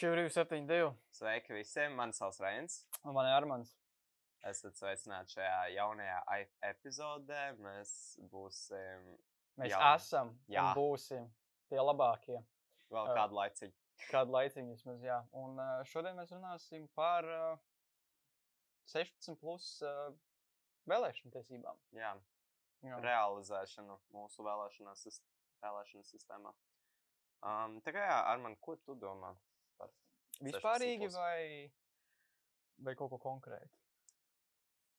472. Sveiki visiem! Mani sauc Reins. Un man ir Armāns. Esat sveicināti šajā jaunajā epizodē. Mēs būsim Mēs Jā. Esam Jā. un būsim tie labākie. vēl kādu laiciņu. Kādu laiciņu vismaz, jā. Un ā, šodien mēs runāsim par ā, 16 plus ā, vēlēšanu tiesībām. Jā, Jā. realizēšanu mūsu vēlēšanu sistēmā. Um, tā kā jā, Arman, ko tu domā par Vispārīgi 16+? vai, vai kaut ko konkrētu?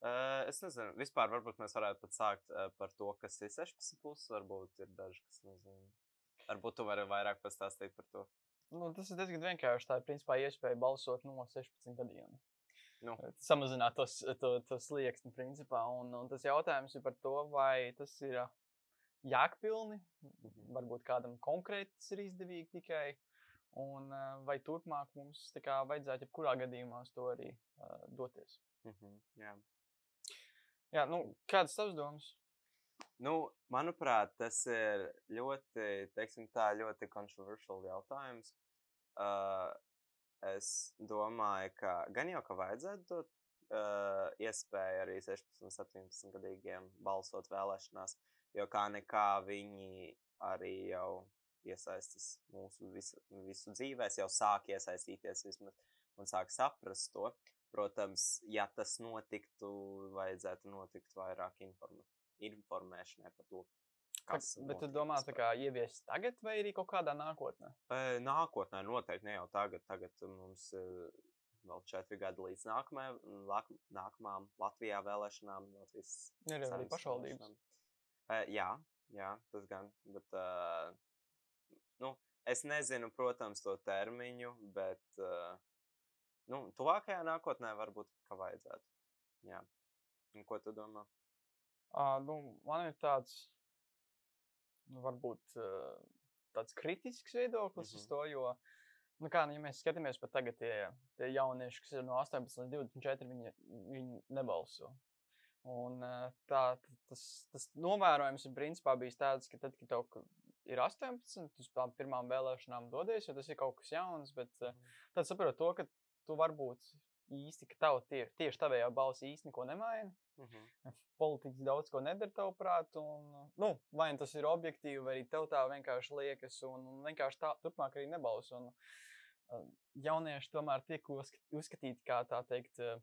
Uh, es nezinu, vispār varbūt mēs varētu pat sākt uh, par to, kas ir 16, plus, varbūt ir daži, kas nezina. Varbūt tu vari vairāk pastāstīt par to. Nu, tas ir diezgan vienkārši. Tā ir principā iespēja balsot no 16 gadiem. Nu. Samazināt to, s- to, to slieksni, principā. Un, un tas jautājums ir par to, vai tas ir jēgpilni, Mhm. varbūt kādam konkrēti tas ir izdevīgi tikai. Un ā, vai turpmāk mums kā vajadzētu jebkurā gadījumā uz to arī uh, doties. Mhm, jā. Jā, nu, kādas tavas domas? Nu, manuprāt, tas ir ļoti, tā ļoti kontroversiāls jautājums. Uh, es domāju, ka gan jau ka vajadzētu dot uh, iespēju arī 16, 17 gadīgiem balsot vēlēšanās, jo kā nekā viņi arī jau iesaistās mūsu visu, visu dzīvēs, jau sāk iesaistīties vismaz un sāk saprast to. Protams, ja tas notiktu, vajadzētu notikt vairāk informa informēšanai par to, kas Tak, bet tu domā, tā kā ieviest tagad vai arī kaut kādā nākotnē? Nākotnē noteikti ne jau tagad. Tagad mums ir vēl četri gadi līdz nākamajam, lak- nākamajām Latvijā vēlēšanām. Latvijas Ir jau arī. E, jā, jā, tas gan. Bet, uh, nu, es nezinu, protams, to termiņu, bet uh, nu, tuvākajā nākotnē varbūt ka vajadzētu. Jā. Un ko tu domā? Uh, nu, man ir tāds, nu, varbūt uh, tāds kritisks viedoklis mm Mhm. -hmm. uz to, jo, nu, kā, nu, ja mēs skatāmies pat tagad, tie, tie jaunieši, kas ir no 18 līdz 24, viņi, viņi nebalso. Un uh, tā, tas, tas novērojums ir principā bijis tāds, ka tad, kad tev ir 18, tu uz tām pirmām vēlēšanām dodies, jo tas ir kaut kas jauns, bet uh, tad saprot to, ka tu varbūt īsti, ka tavu tie, tieši tavējā balss īsti neko nemaina Mhm. politiķis daudz ko nedara, tavuprāt, un, nu, vai nu tas ir objektīvi, vai arī tev tā vienkārši liekas, un, un vienkārši tā turpmāk arī nebalso. Un, uh, jaunieši tomēr tiek uzsk- uzskatīti kā tā teikt. uh,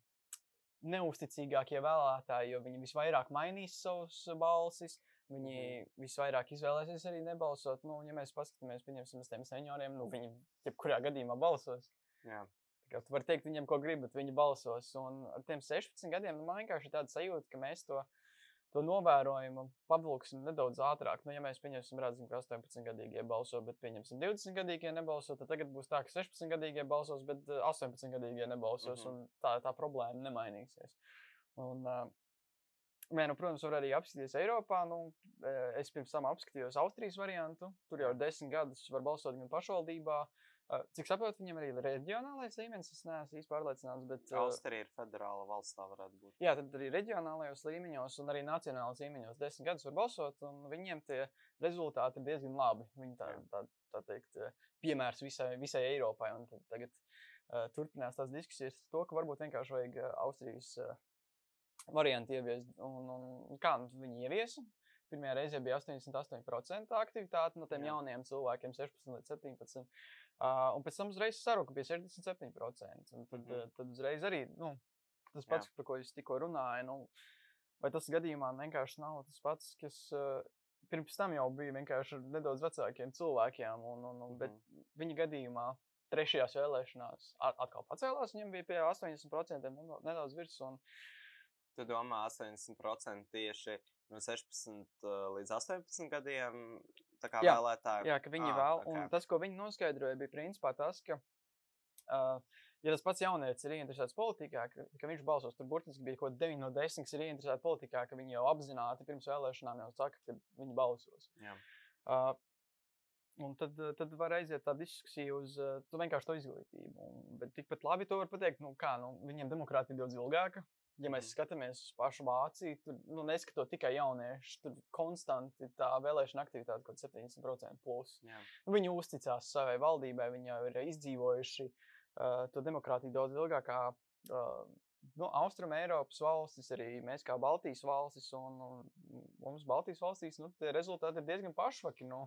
Neusticīgākie vēlētāji, jo viņi visvairāk mainīs savus uh, balsis, viņi Mhm. visvairāk izvēlēsies arī nebalsot. Nu, ja mēs paskatāmies, pieņemsim, uz tiem senioriem, nu, viņi jebkurā gadījumā balsos. Jā. Kā Tu vari teikt viņiem, ko gribi, bet viņi balsos. Un ar tiem 16 gadiem nu, man vienkārši ir tāda sajūta, ka mēs to, to novērojumu pavilksim nedaudz ātrāk. Nu, ja mēs pieņemsim, redzam, ka 18 gadīgie balso, bet pieņemsim 20 gadīgie nebalso, tad tagad būs tā, ka 16 gadīgie balsos, bet eh, 18 gadīgie nebalsos. Mm -hmm. Tā, tā problēma nemainīsies. Un, uh, Mē, nu, protams, var arī apskatīties Eiropā. Nu, eh, es pirms tam apskatījos Austrijas variantu. Tur jau desmit gadus, var balsot gan pašvaldībā. Eh, Cik saprotu, viņam arī ir reģionālais līmenis. Es neesmu īsti pārliecināts. Bet, eh, Austrija ir federāla valsts, tā varētu būt. Jā, tad arī reģionālajos līmeņos un arī nacionālajos līmeņos desmit gadus var balsot, un viņiem tie rezultāti ir diezgan labi. Viņi tā, tā, tā teikt, piemērs visai, visai Eiropai. Tagad uh, turpinās tās diskusijas par to, ka varbūt vienkārši vajag Austrijas uh, variantu ieviest. Un, un, kā nu, viņi ieviesa? Pirmajā reizē bija 88% aktivitāte no tiem Jā. jauniem cilvēkiem, 16 līdz 17. Uh, un pēc tam uzreiz saruka bija 67%. Un tad, Mhm. mm. tad uzreiz arī nu, tas pats, Jā. par ko es tikko runāju. Nu, vai tas gadījumā vienkārši nav tas pats, kas uh, pirms tam jau bija vienkārši nedaudz vecākiem cilvēkiem, un, un, un, bet viņa gadījumā trešajās vēlēšanās atkal pacēlās, viņam bija pie 80% nedaudz- nedaudz virs. Un, Tu domā, 80% tieši no 16 uh, līdz 18 gadiem Jā, vēlētāji. Jā, ka viņi Ā, vēl, ok. un tas, ko viņi noskaidroja, bija principā tas, ka, uh, ja tas pats jaunietis ir ieinteresēts politikā, ka, ka viņš balsos, tur burtiski bija kaut kādi 9 no 10, kas ir ieinteresēti politikā, ka viņi jau apzināti pirms vēlēšanām jau saka, ka viņi balsos. Jā. Uh, Un tad, tad var aiziet tā diskusija uz uh, vienkārši to izglītību. Un, bet tikpat labi to var pateikt, nu, kā nu, viņiem demokrātija ir daudz ilgāka. Ja mēs Mhm. skatāmies uz pašu Vāciju, tur nu, neskatot tikai jauniešu, tur konstanti tā vēlēšana aktivitāte kaut kāda 70% plus. Jā. Nu, viņi uzticās savai valdībai, viņi jau ir izdzīvojuši uh, to demokrātiju daudz ilgāk kā uh, nu, Austrum Eiropas valstis, arī mēs kā Baltijas valstis, un, un mums Baltijas valstīs nu, tie rezultāti ir diezgan pašvaki. Nu,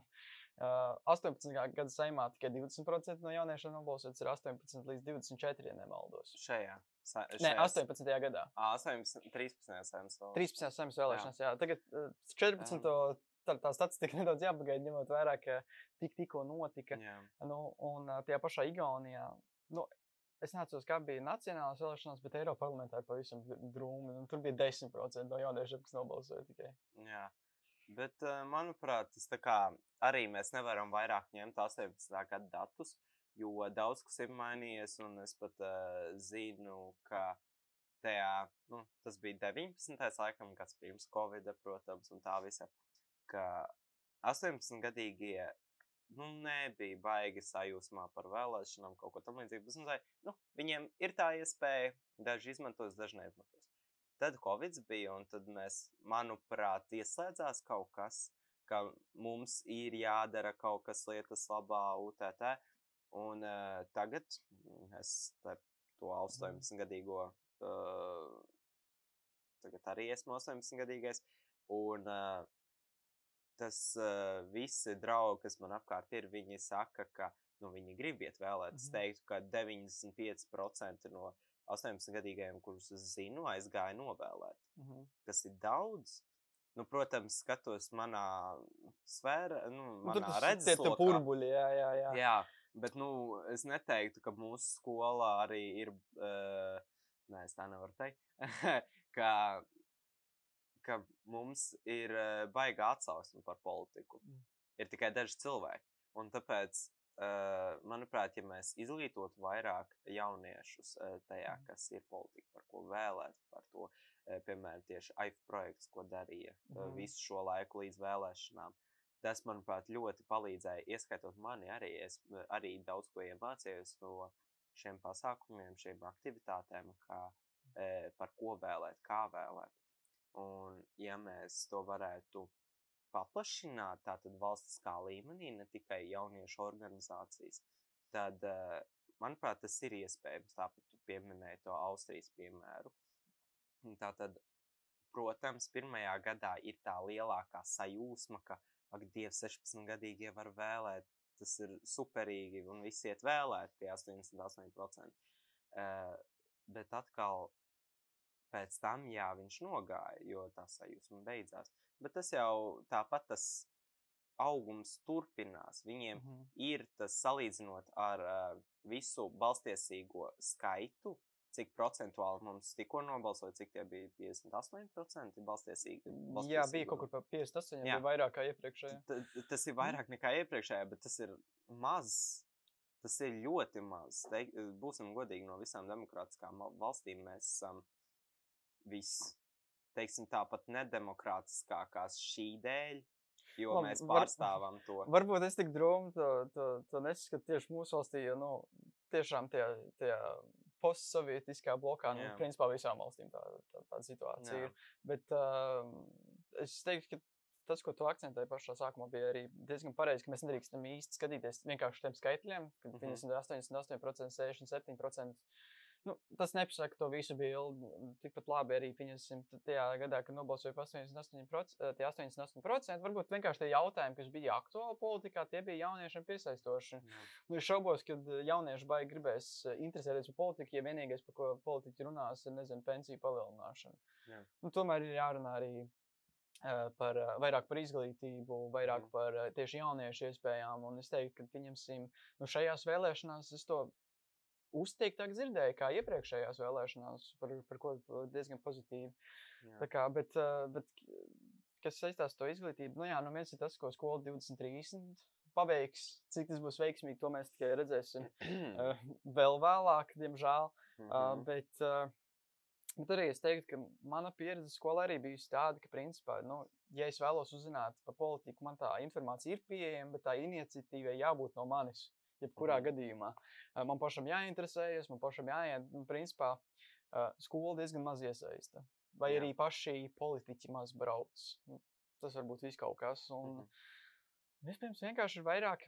uh, 18 gadu saimā tikai 20% no jauniešiem nobalsots, ir 18 līdz 24, ja nemaldos. Šajā. Sa, Nē, 18. gadā. 18, 13. saimnes vēl. 13. saimnes vēlēšanās, jā. jā. Tagad uh, 14. Tā, tā statistika nedaudz jāpagaida, ņemot vērā, ka tik, tikko notika. Jā. Nu, un tajā pašā Igaunijā, nu, es neatceros, kā bija nacionālās vēlēšanās, bet Eiropas parlamentā ir pavisam drūmi. Nu, tur bija 10% no jauniešiem, kas nobalsoja tikai. Jā. Bet, eh, manuprāt, tas kā arī mēs nevaram vairāk ņemt 18. gada datus, jo daudz kas ir mainījies, es pat uh, zinu, ka tajā, nu, tas bija 19. laikam, kas pirms Covid, protams, un tā visa, ka 18-gadīgie, nu, nebija baigi sajūsmā par vēlēšanām, kaut ko tam līdzīgu. bet, nu, viņiem ir tā iespēja, daži izmantos, daži neizmantos. Tad Covid bija, un tad mēs, manuprāt, ieslēdzās kaut kas, ka mums ir jādara kaut kas lietas labā, UTT. Un uh, tagad es te, to 18-gadīgo, uh, tagad arī esmu 18-gadīgais, un uh, tas uh, visi draugi, kas man apkārt ir, viņi saka, ka nu, viņi grib iet vēlēt. Es Mhm. teiktu, ka 95% no 18-gadīgajiem, kurus es zinu, aizgāja novēlēt Mhm. kas ir daudz. Nu, protams, skatos manā sfērā, nu, Nu, manā tas tie, tie redzeslokā. burbuļi, jā, jā, jā. Jā, bet nu, es neteiktu, ka mūsu skolā arī ir. Uh, nē, es tā nevaru teikt. ka, ka mums ir uh, baigā atsauksme par politiku. Mm. Ir tikai daži cilvēki. Un tāpēc, uh, manuprāt, ja mēs izglītotu vairāk jauniešus uh, tajā, Mm. kas ir politika, par ko vēlēt, par to, uh, piemēram, tieši AIF projekts, ko darīja uh, Mhm. visu šo laiku līdz vēlēšanām. Tas, manuprāt, ļoti palīdzēja, ieskaitot mani arī. Es uh, arī daudz ko iemācījos no šiem pasākumiem, šīm aktivitātēm, kā, e, par ko vēlēt, kā vēlēt. Un, ja mēs to varētu paplašināt, tātad valstiskā līmenī, ne tikai jauniešu organizācijas, tad, e, manuprāt, tas ir iespējams. Tāpat tu pieminēji to Austrijas piemēru. Tātad, protams, pirmajā gadā ir tā lielākā sajūsma, ka, ak, Dievs, 16-gadīgie var vēlēt, tas ir superīgi, un visi iet vēlēt, tie 88%. Uh, bet atkal pēc tam, jā, viņš nogāja, jo tā sajūsma beidzās. Bet tas jau tāpat tas augums turpinās. Viņiem Mhm. ir tas salīdzinot ar uh, visu balstiesīgo skaitu, cik procentuāli mums tikko nobalsoja, cik tie bija 58% balstiesīgi. Jā, bija kaut kur pa 58, Jā. bija vairāk kā iepriekšējā. T- t- Tas ir vairāk nekā iepriekšējā, bet tas ir maz. Tas ir ļoti maz. Teik, būsim godīgi, no visām demokrātiskām val- valstīm mēs esam vis, teiksim, tāpat nedemokrātiskākās šī dēļ, jo Labi, mēs var- pārstāvam to. Varbūt es tik drūmi to, to, to nesaskatu tieši mūsu valstī, jo nu, tiešām tie, tie postsovietiskā blokā, nu, Jā. principā visām valstīm tā, tā, tāda situācija Jā. ir. Bet uh, es teiktu, ka tas, ko tu akcentēji pašā sākumā, bija arī diezgan pareizi, ka mēs nedrīkstam īsti skatīties vienkārši uz tiem skaitļiem, ka Mhm. 58, 67%. Nu, tas nepasaka to visu bildi. Tikpat labi arī pieņemsim tajā gadā, kad nobalsoja par 88%, eh, tie 88%. Varbūt vienkārši tie jautājumi, kas bija aktuāli politikā, tie bija jauniešiem piesaistoši. Jā. Nu, es šaubos, ka jaunieši baigi gribēs eh, interesēties par politiku, ja vienīgais, par ko politiķi runās, ir nezinu, pensiju palielināšana. Jā. Nu, tomēr ir jārunā arī eh, par, vairāk par izglītību, vairāk par tieši jauniešu iespējām. Un es teiktu, ka pieņemsim, nu, šajās vēlēšanās es to uzteiktāk dzirdēju, kā iepriekšējās vēlēšanās, par, par ko diezgan pozitīvi. Kā, bet, eh, bet, kas saistās ar to izglītību, nu jā, nu viens ir tas, ko skola 2030 paveiks. Cik tas būs veiksmīgi, to mēs tikai redzēsim eh, vēl vēlāk, diemžēl. Uh, Mhm. bet, uh, bet arī es teiktu, ka mana pieredze skolā arī bijusi tāda, ka, principā, nu, ja es vēlos uzzināt par politiku, man tā informācija ir pieejama, bet tā iniciatīvai jābūt no manis. Jebkurā Mhm. gadījumā. Uh, Man pašam jāinteresējas, man pašam jāiet. Nu, principā, uh, skola diezgan maz iesaista. Vai Jā. Arī paši politiķi maz brauc. Nu, Tas var būt viss kaut kas. Un, Mhm. Vispirms vienkārši ir vairāk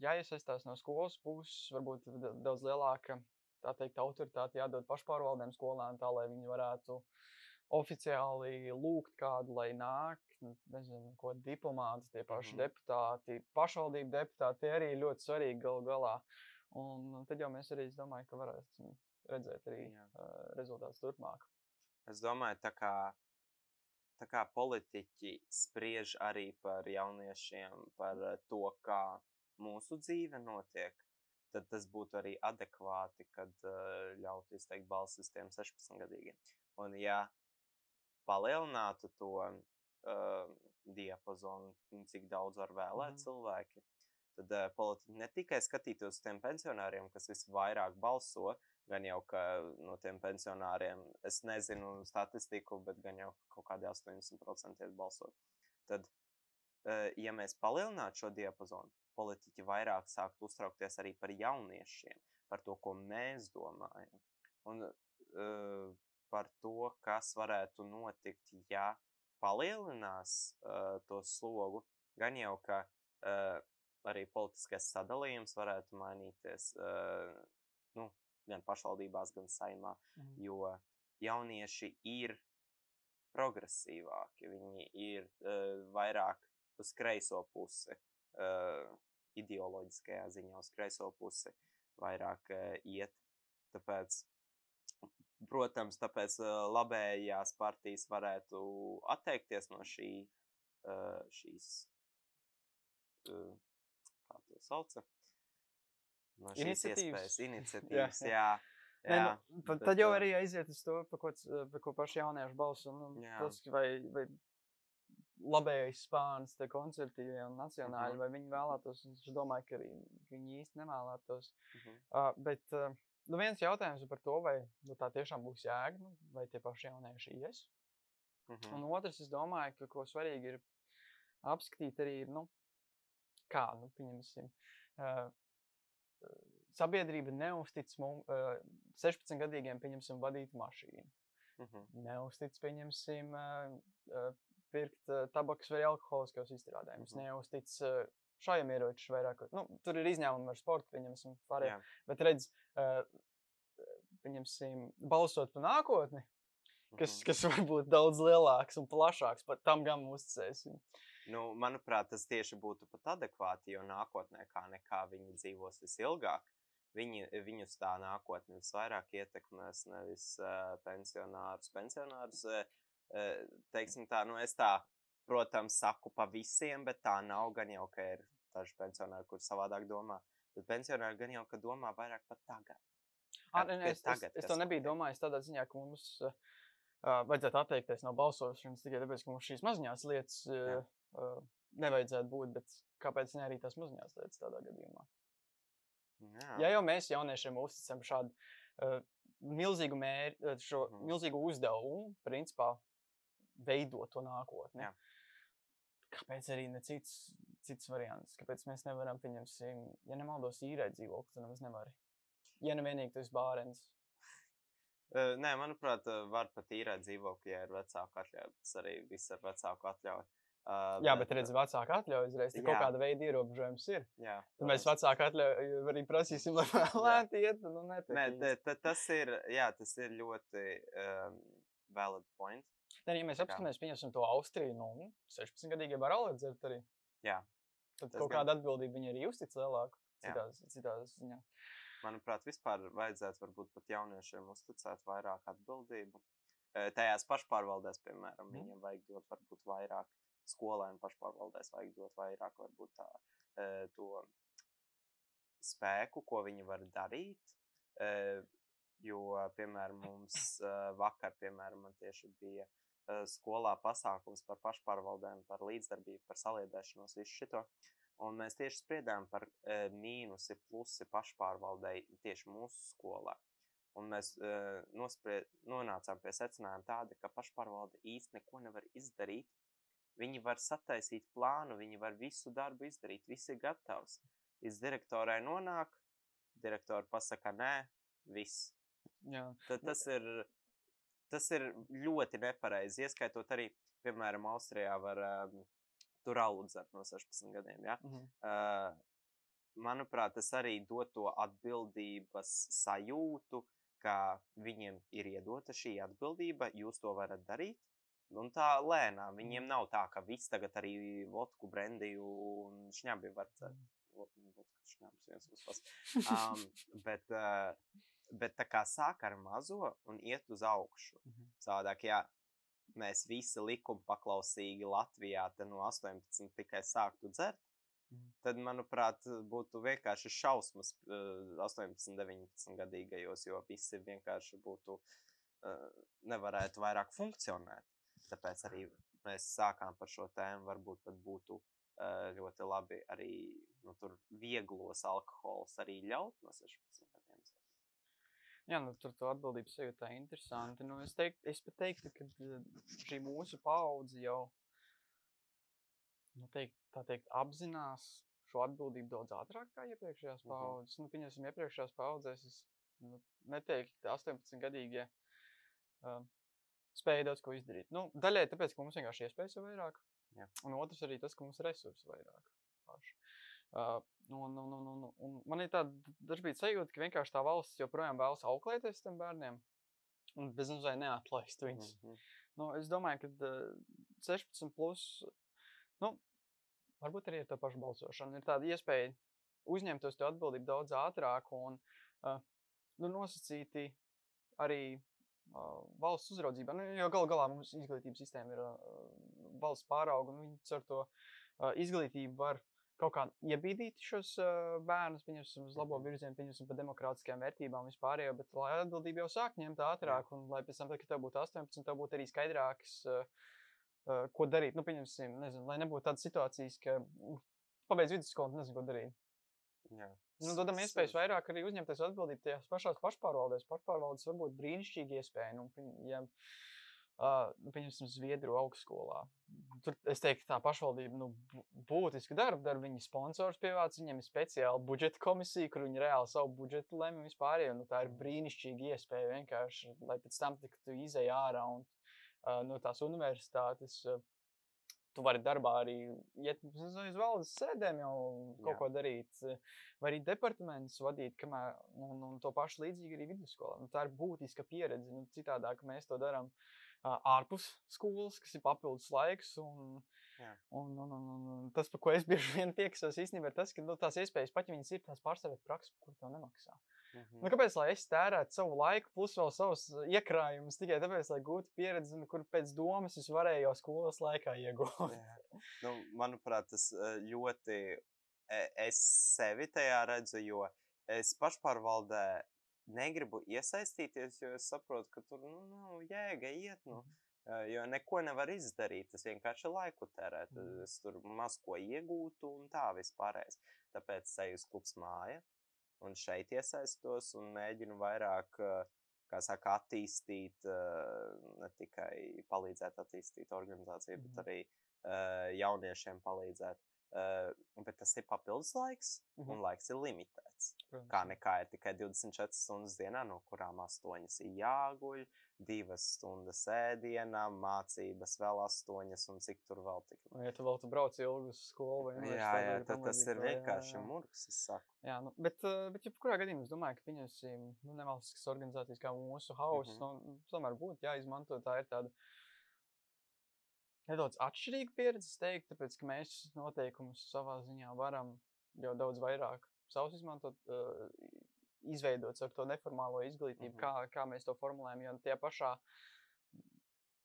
jāiesaistās no skolas puses, varbūt da- daudz lielāka teikt, autoritāte jādod pašpārvaldēm skolām, tā lai viņi varētu oficiāli lūgt kādu, lai nāk, nu, nezinu, ko diplomāti, tie paši Mhm. deputāti, pašvaldību deputāti, tie arī ļoti svarīgi galu galā. Un tad jau mēs arī, es domāju, ka varēsim redzēt arī Jā. uh, rezultātus turpmāk. Es domāju, tā kā, tā kā politiķi spriež arī par jauniešiem, par to, kā mūsu dzīve notiek, tad tas būtu arī adekvāti, kad uh, ļautu izteikt balsis tiem 16-gadīgiem. Un ja palielinātu to uh, diapazonu, cik daudz var vēlēt mm cilvēki, tad uh, politiķi ne tikai skatītos uz tiem pensionāriem, kas visvairāk balso, gan jau ka no tiem pensionāriem, es nezinu statistiku, bet gan jau ka kaut kādi 80% iet balsot. Tad, uh, ja mēs palielinātu šo diapazonu, politiķi vairāk sāktu uztraukties arī par jauniešiem, par to, ko mēs domājam. Un uh, par to, kas varētu notikt, ja palielinās uh, to slogu, gan jau ka uh, arī politiskais sadalījums varētu mainīties uh, nu, gan pašvaldībās, gan saimā, Mhm. jo jaunieši ir progresīvāki, viņi ir uh, vairāk uz kreiso pusi, uh, ideoloģiskajā ziņā uz kreiso pusi vairāk uh, iet. Tāpēc, protams, tāpēc uh, labējās partijas varētu atteikties no šī, uh, šīs, uh, kā to sauca, no šīs Iniciatīvas. iespējas, iniciatīvas, jā. jā. Nē, jā. nu, tad, tad jau arī aiziet uz to, par ko, par ko paši jaunieši balso. Nu, Jā. tas, vai, vai labējais spānis, tie konservatīvie un nacionāļi, Mhm. vai viņi vēlētos. Es domāju, ka arī viņi īsti nevēlētos. mhm. Uh, bet uh, nu viens jautājums par to, vai nu, tā tiešām būs jēga, nu, vai tie paši jaunieši ies. Mhm. Un otrs, es domāju, ka ko svarīgi ir apskatīt arī, nu, kā, nu, pieņemsim, uh, sabiedrība neuztic mums, uh, 16-gadīgiem, pieņemsim, vadīt mašīnu. Mhm. Neuztic, pieņemsim, uh, uh, pirkt uh, tabakas vai alkoholiskos izstrādājumus. Mhm. Neuztic uh, šajam ieročus vairāk. Nu, tur ir izņēmumi ar sportu, pieņemsim, pārējiem. Bet redz, uh, pieņemsim, balsot par nākotni, kas, Mhm. kas var būt daudz lielāks un plašāks, pat tam gan uzticēsim. Nu, manuprāt, tas tieši būtu pat adekvāti, jo nākotnē kā nekā viņi dzīvos visilgāk. Viņi, viņus tā nākotne visvairāk ietekmēs nevis uh, pensionārus. Pensionārus, uh, teiksim tā, nu es tā, protams, saku pa visiem, bet tā nav gan jau, ka ir daži pensionāri, kur savādāk domā. Bet pensionāri gan jau, ka domā vairāk pat tagad. Nē, ka es, es, tagad es kas to nebiju domājis tādā ziņā, ka mums uh, vajadzētu atteikties no balsošanas tikai tāpēc, ka mums šīs maziņās lietas uh, uh, nevajadzētu būt, bet kāpēc ne arī tās maziņās lietas tādā gadījumā? Jā, Ja jau mēs jauniešiem uzticam šādu uh, milzīgu mērķi, šo Mhm. milzīgu uzdevumu, principā veidot to nākotni. Jā. Kāpēc arī ne cits, cits variants? Kāpēc mēs nevaram, pieņemsim, ja nemaldos, īrēt dzīvokli, tad nemaz nevar. Ja nu vienīgi tas bārens. Uh, Nē, manuprāt, var pat īrēt dzīvokli, ja ir vecāka atļauja. Tas arī viss ar vecāku atļauju. Uh, Jā, bet redz, vecāka atļauja uzreiz. Kaut kāda veida ierobežojums ir. jā, Tad mēs vecāku atļauju arī prasīsim, lai lēti iet. Nu, Nē, tas ir, jā, tas ir ļoti um, valid point. Nē, ja mēs apskatāmies, pieņemsim to Austriju, nu, 16 gadīgie var aledzert arī. Jā. Tad Tas kaut gan. kāda atbildība viņi arī uztic lielāku. Jā. Citās, citās ziņā. Manuprāt, vispār vajadzētu varbūt pat jauniešiem uzticēt vairāk atbildību. Tajās pašpārvaldēs, piemēram, Mhm. viņiem vajag dot varbūt vairāk skolēnu pašpārvaldēs, vajag dot vairāk varbūt tā, to spēku, ko viņi var darīt. Jo, piemēram, mums vakar, piemēram, man tieši bija skolā pasākums par pašpārvaldēm, par līdzdarbību, par saliedēšanos, visu šito. Un mēs tieši spriedām par e, mīnusi, plusi pašpārvaldei tieši mūsu skolā. Un mēs e, nosprie, nonācām pie secinājuma tāda, ka pašpārvalde īsti neko nevar izdarīt. Viņi var sataisīt plānu, viņi var visu darbu izdarīt, viss ir gatavs. Līdz direktorai nonāk, direktori pasaka, nē, viss. Jā. Tad tas ir, tas ir ļoti nepareizi. Ieskaitot arī, piemēram, Austrijā var um, tur alu dzert no 16 gadiem. Ja? Mhm. Uh, manuprāt, tas arī dod to atbildības sajūtu, ka viņiem ir iedota šī atbildība, jūs to varat darīt. Un tā lēnām viņiem nav tā, ka viss tagad arī vodku, brendiju un šņabi var dzert. Vodku, šņabs viens uzpas. Um, bet, uh, bet tā kā sāk ar mazo un iet uz augšu. Mhm. Savādāk, ja mēs visi likuma paklausīgi Latvijā no 18 tikai sāktu dzert, Mhm. tad, manuprāt, būtu vienkārši šausmas uh, 18, 19 gadīgajos, jo visi vienkārši būtu, uh, nevarētu vairāk funkcionēt. Tāpēc arī mēs sākām par šo tēmu. Varbūt pat būtu uh, ļoti labi arī nu, tur vieglos alkohols arī ļaut no 16 gadiem. dzert. Jā, nu, tur tā atbildības sajūta ir interesanti. Nu, es, teik, es pat teiktu, ka eh, šī mūsu paudze jau nu, teikt, tā teikt, apzinās šo atbildību daudz ātrāk nekā iepriekšējās Mhm. paudzes. Nu, pieņemsim, iepriekšējās paudzēs es nu, neteiktu, ka 18 gadīgie uh, spēja daudz ko izdarīt. Nu, daļai tāpēc, ka mums vienkārši iespējas ir vairāk, Jā. un otrs arī tas, ka mums resursi vairāk. Paši. Uh, un, un, un, un, un man ir tāda dažkārt sajūta, ka vienkārši tā valsts joprojām vēlas auklēties tam bērniem un bez mazliet neatlaist viņus. Mhm. Nu, es domāju, ka uh, 16, plus, nu, varbūt arī ar to pašu balsošanu, ir tāda iespēja uzņemties to atbildību daudz ātrāk un uh, nu, nosacīti arī valsts uzraudzībā. Nu, jo galu galā mums izglītības sistēma ir uh, valsts pārauga, un viņi ar to uh, izglītību var kaut kā iebīdīt šos uh, bērnus, pieņemsim uz labo Mhm. virzienu, pieņemsim par demokrātiskajām vērtībām vispār, bet lai atbildība jau sāk ņemt ātrāk, un lai pēc tam, tad, kad tev būtu 18, tev būtu arī skaidrāks, uh, uh, ko darīt. Nu, pieņemsim, nezinu, lai nebūtu tādas situācijas, ka mm, pabeidz vidusskolu un nezinu, ko darīt. Jā. Nu, dodam iespējas vairāk arī uzņemties atbildību tajās pašās pašpārvaldēs. Pašpārvaldes var būt brīnišķīga iespēja. Nu, ja, uh, nu, pieņemsim, Zviedru augstskolā. Tur es teiktu, tā pašvaldība nu, bū- būtisku darbu dara. Viņi sponsors pievāc, viņiem ir speciāla budžeta komisija, kur viņi reāli savu budžetu lemj vispār. Nu, tā ir brīnišķīga iespēja vienkārši, lai pēc tam, kad tu izēj ārā un uh, no tās universitātes. Uh, Tu vari darbā arī iet uz valdes sēdēm, jau kaut Jā. ko darīt. Vai arī departamentus vadīt, kamēr, un, un to pašu līdzīgi arī vidusskolā. Nu, tā ir būtiska pieredze. Nu, citādāk mēs to darām uh, ārpus skolas, kas ir papildus laiks. Un, un, un, un, un, un tas, par ko es bieži vien pieksos, īstenībā ir tas, ka nu, tās iespējas, pat ja viņas ir, tās pārstāvēt prakses, par kur tev nemaksā. Mhm. Nu, kāpēc lai es tērētu savu laiku, plus vēl savus iekrājumus tikai tāpēc, lai gūtu pieredzi, nu, kur pēc domas es varēju jau skolas laikā iegūt? Nu, manuprāt, tas ļoti. e- Es sevi tajā redzu, jo es pašpārvaldē negribu iesaistīties, jo es saprotu, ka tur nu, nav jēga iet. Nu, eh, Jo neko nevar izdarīt. Tas vienkārši laiku tērēt. Mhm. Es tur maz ko iegūtu un tā vispārējais. Tāpēc eju uz klubs māja un šeit iesaistos un mēģinu vairāk. Kā saka, attīstīt, ne tikai palīdzēt attīstīt organizāciju, Mhm. bet arī uh, jauniešiem palīdzēt. Uh, bet tas ir papildus laiks, Mhm. un laiks ir limitēts. Protams, Kā jā. nekā ir tikai 24 stundas dienā, no kurām 8 ir jāguļ, 2 stundas ēdienā, mācības vēl 8, un cik tur vēl tik. Vai ja tu vēl tu brauc ilgi uz skolu vai Jā, universitāti jā, vai tad tas ir jā, vienkārši jā. murgs. es saku. Jā, nu, bet, uh, bet jebkurā gadījumā es domāju, ka pieņemsim nu, nevalstiskas organizācijas kā mūsu hausa, Mhm. mm -hmm. nu, tomēr būtu jāizmanto. Tā ir tāda nedaudz atšķirīga pieredze, es teiktu, tāpēc, ka mēs noteikumus savā ziņā varam jau daudz vairāk savus izmantot, uh, izveidot ar to neformālo izglītību, mm. -hmm. kā, kā mēs to formulējam, jo tie pašā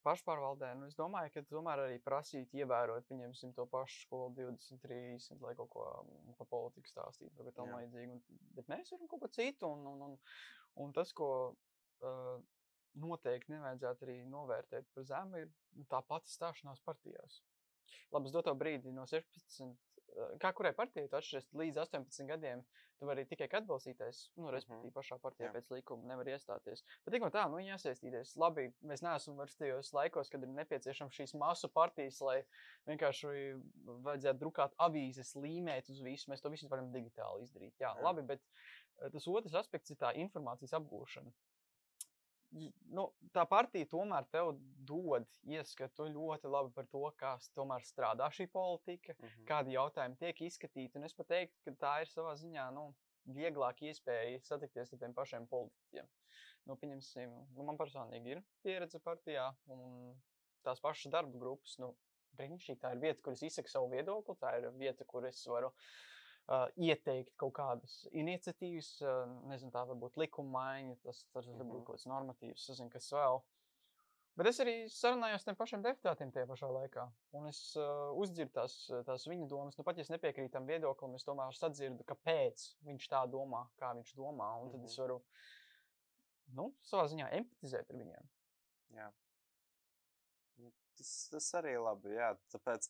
pašpārvaldē, nu, es domāju, ka tomēr arī prasīt, ievērot, pieņemsim to pašu skolu 20, 30, lai kaut ko mm, par politiku stāstītu, vai tam līdzīgi. Un- Bet mēs varam kaut ko citu, un, un, un, un tas, ko uh, noteikti nevajadzētu arī novērtēt par zemu, ir nu, tā pati stāšanās partijās. Labi, uz doto brīdi no 16, uh, kā kurai partijai tu atšķiries līdz 18 gadiem, tu vari tikai kā atbalstītais, nu, respektīvi pašā partijā Jā. pēc likuma nevar iestāties. Bet tik un tā, nu, jāsaistīties. Labi, mēs neesam vairs tajos laikos, kad ir nepieciešams šīs masu partijas, lai vienkārši vajadzētu drukāt avīzes, līmēt uz visu. Mēs to visu varam digitāli izdarīt. Jā, Jā. labi, bet eh, tas otrs aspekts ir tā informācijas apgūšana. Nu, tā partija tomēr tev dod ieskatu ļoti labi par to, kā strādā šī politika, Mhm. kādi jautājumi tiek izskatīti. Un es pat teiktu, ka tā ir savā ziņā nu, vieglāk iespēja satikties ar tiem pašiem politiķiem. Nu, nu, man personīgi ir pieredze partijā, un tās pašas darba grupas. Nu, Brīnišķīgi, tā ir vieta, kur es izsaku savu viedokli. Tā ir vieta, kur es varu uh, ieteikt kaut kādas iniciatīvas, uh, nezinu, tā varbūt likuma maiņa, tas, tas var būt Mhm. kaut kāds normatīvs, es zinu, kas vēl. Bet es arī sarunājos ar tiem pašiem deputātiem tajā pašā laikā. Un es uh, uzdzirdu tās, tās viņa domas. Nu, pat ja es nepiekrītu tam viedoklim, es tomēr sadzirdu, kāpēc viņš tā domā, kā viņš domā. Un tad es Mhm. varu, nu, savā ziņā empatizēt ar viņiem. Jā. Nu, Tas, tas arī labi, jā. Tāpēc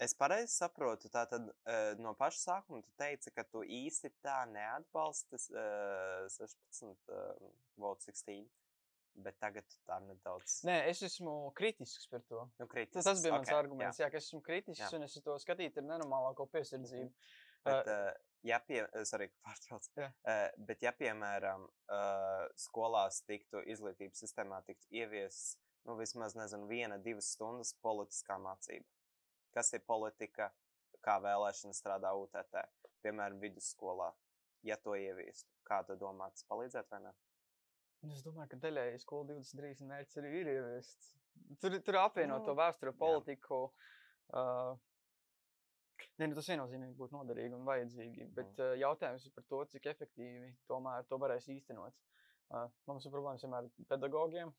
es pareizi saprotu, tā tad uh, no paša sākuma tu teici, ka tu īsti tā neatbalsti uh, 16, uh, Volt 16, bet tagad tu tā nedaudz. Nē, es esmu kritisks par to. Nu, Tas, kritisks, tas bija mans ok, arguments, jā. Jā, ka es esmu kritisks Jā. un es to skatītu ar nenormālāko piesardzību. Bet, Uh, ja pie, sorry, pārtrauc. Jā. Uh, bet, ja, piemēram, uh, skolās tiktu izglītības sistēmā tiktu ieviests, nu, vismaz, nezinu, viena, divas stundas politiskā mācība. Kas ir politika, kā vēlēšana strādā UTT, piemēram, vidusskolā, ja to ieviestu? Kā tu domā, tas palīdzētu vai ne? Es domāju, ka daļēji skolu 23 mērķis arī ir ieviests. Tur, tur apvienot Nu, to vēsturi, jā. politiku. Uh, ne, nu, tas viennozīmīgi būtu noderīgi un vajadzīgi. Bet uh, jautājums ir par to, cik efektīvi tomēr to varēs īstenot. Uh, mums ir problēmas vienmēr ar pedagogiem.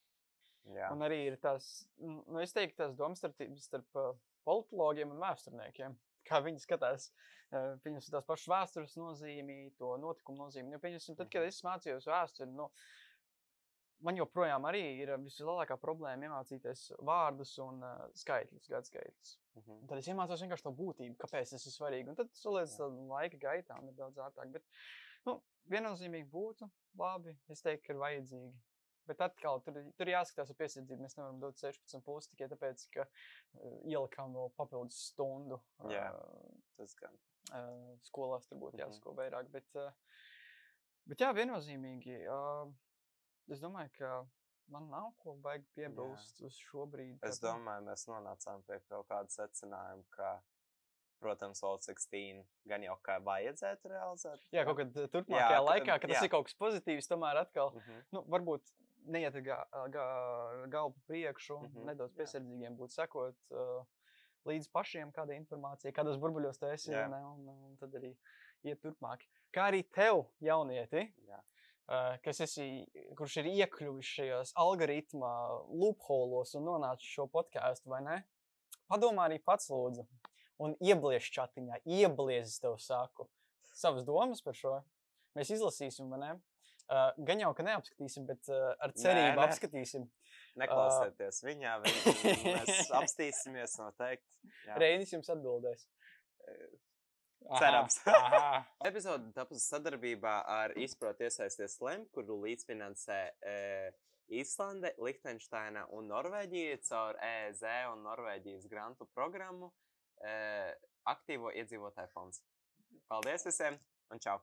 Jā, Un arī ir tās, nu, es teiktu, tās domstarpības starp uh, politologiem un vēsturniekiem. Kā viņi skatās, uh, pieņemsim tās pašas vēstures nozīmi, to notikumu nozīmi. Jo, pieņemsim, tad, kad Mhm. es mācījos vēsturi, nu, man joprojām arī ir vislielākā problēma iemācīties vārdus un uh, skaitļus, gadskaitļus. mhm. Un tad es iemācos vienkārši to būtību, kāpēc tas ir svarīgi. Un tad tas liekas laika gaitā un ir daudz ārtāk. Bet, nu, viennozīmīgi būtu labi. Es teiktu, ka ir vajadzīgi. Bet atkal, tur, tur jāskatās ar piesardzību. Mēs nevaram dot 16 plus tikai tāpēc, ka uh, ielikām vēl papildus stundu. Jā. Uh, tas gan. uh, skolās tur būtu Mhm. jāsako vairāk. Bet, uh, bet jā, viennozīmīgi. Uh, es domāju, ka man nav ko baigi piebilst uz šo brīdi. Es tev? domāju, mēs nonācām pie kaut kāda secinājuma, ka, protams, Volt 16 gan jau kā vajadzētu realizēt. Jā, kaut kad uh, turpmākajā ka- laikā, kad tas jā. ir kaut kas pozitīvs, tomēr atkal, Mhm. nu, varbūt neiet ga, ga, galvu priekšu, mm -hmm, nedaudz piesardzīgiem būt sekot uh, līdz pašiem kādai informācijai, kādos burbuļos tu esi, Jā. un, un, un tad arī iet turpmāk. Kā arī tev, jaunieti, Jā. uh, kas esi, kurš ir iekļuvis šajos algoritma loopholos un nonācis šo podkāstu, vai ne? Padomā arī pats, lūdzu, un ieblies čatiņā, ieblies, es tev saku, savas domas par šo. Mēs izlasīsim, vai ne? Uh, gan jau, ka neapskatīsim, bet uh, ar cerību nē. apskatīsim. Neklausieties viņā, viņi, mēs apstīsimies noteikti. Reinis jums atbildēs. Cerams. Epizode tapusi sadarbībā ar Izprot iesaisties Lem, kuru līdzfinansē e, Īslande, Lihtenšteina un Norvēģija caur EEZ un Norvēģijas grantu programmu e, Aktīvo iedzīvotāju fonds. Paldies visiem un čau!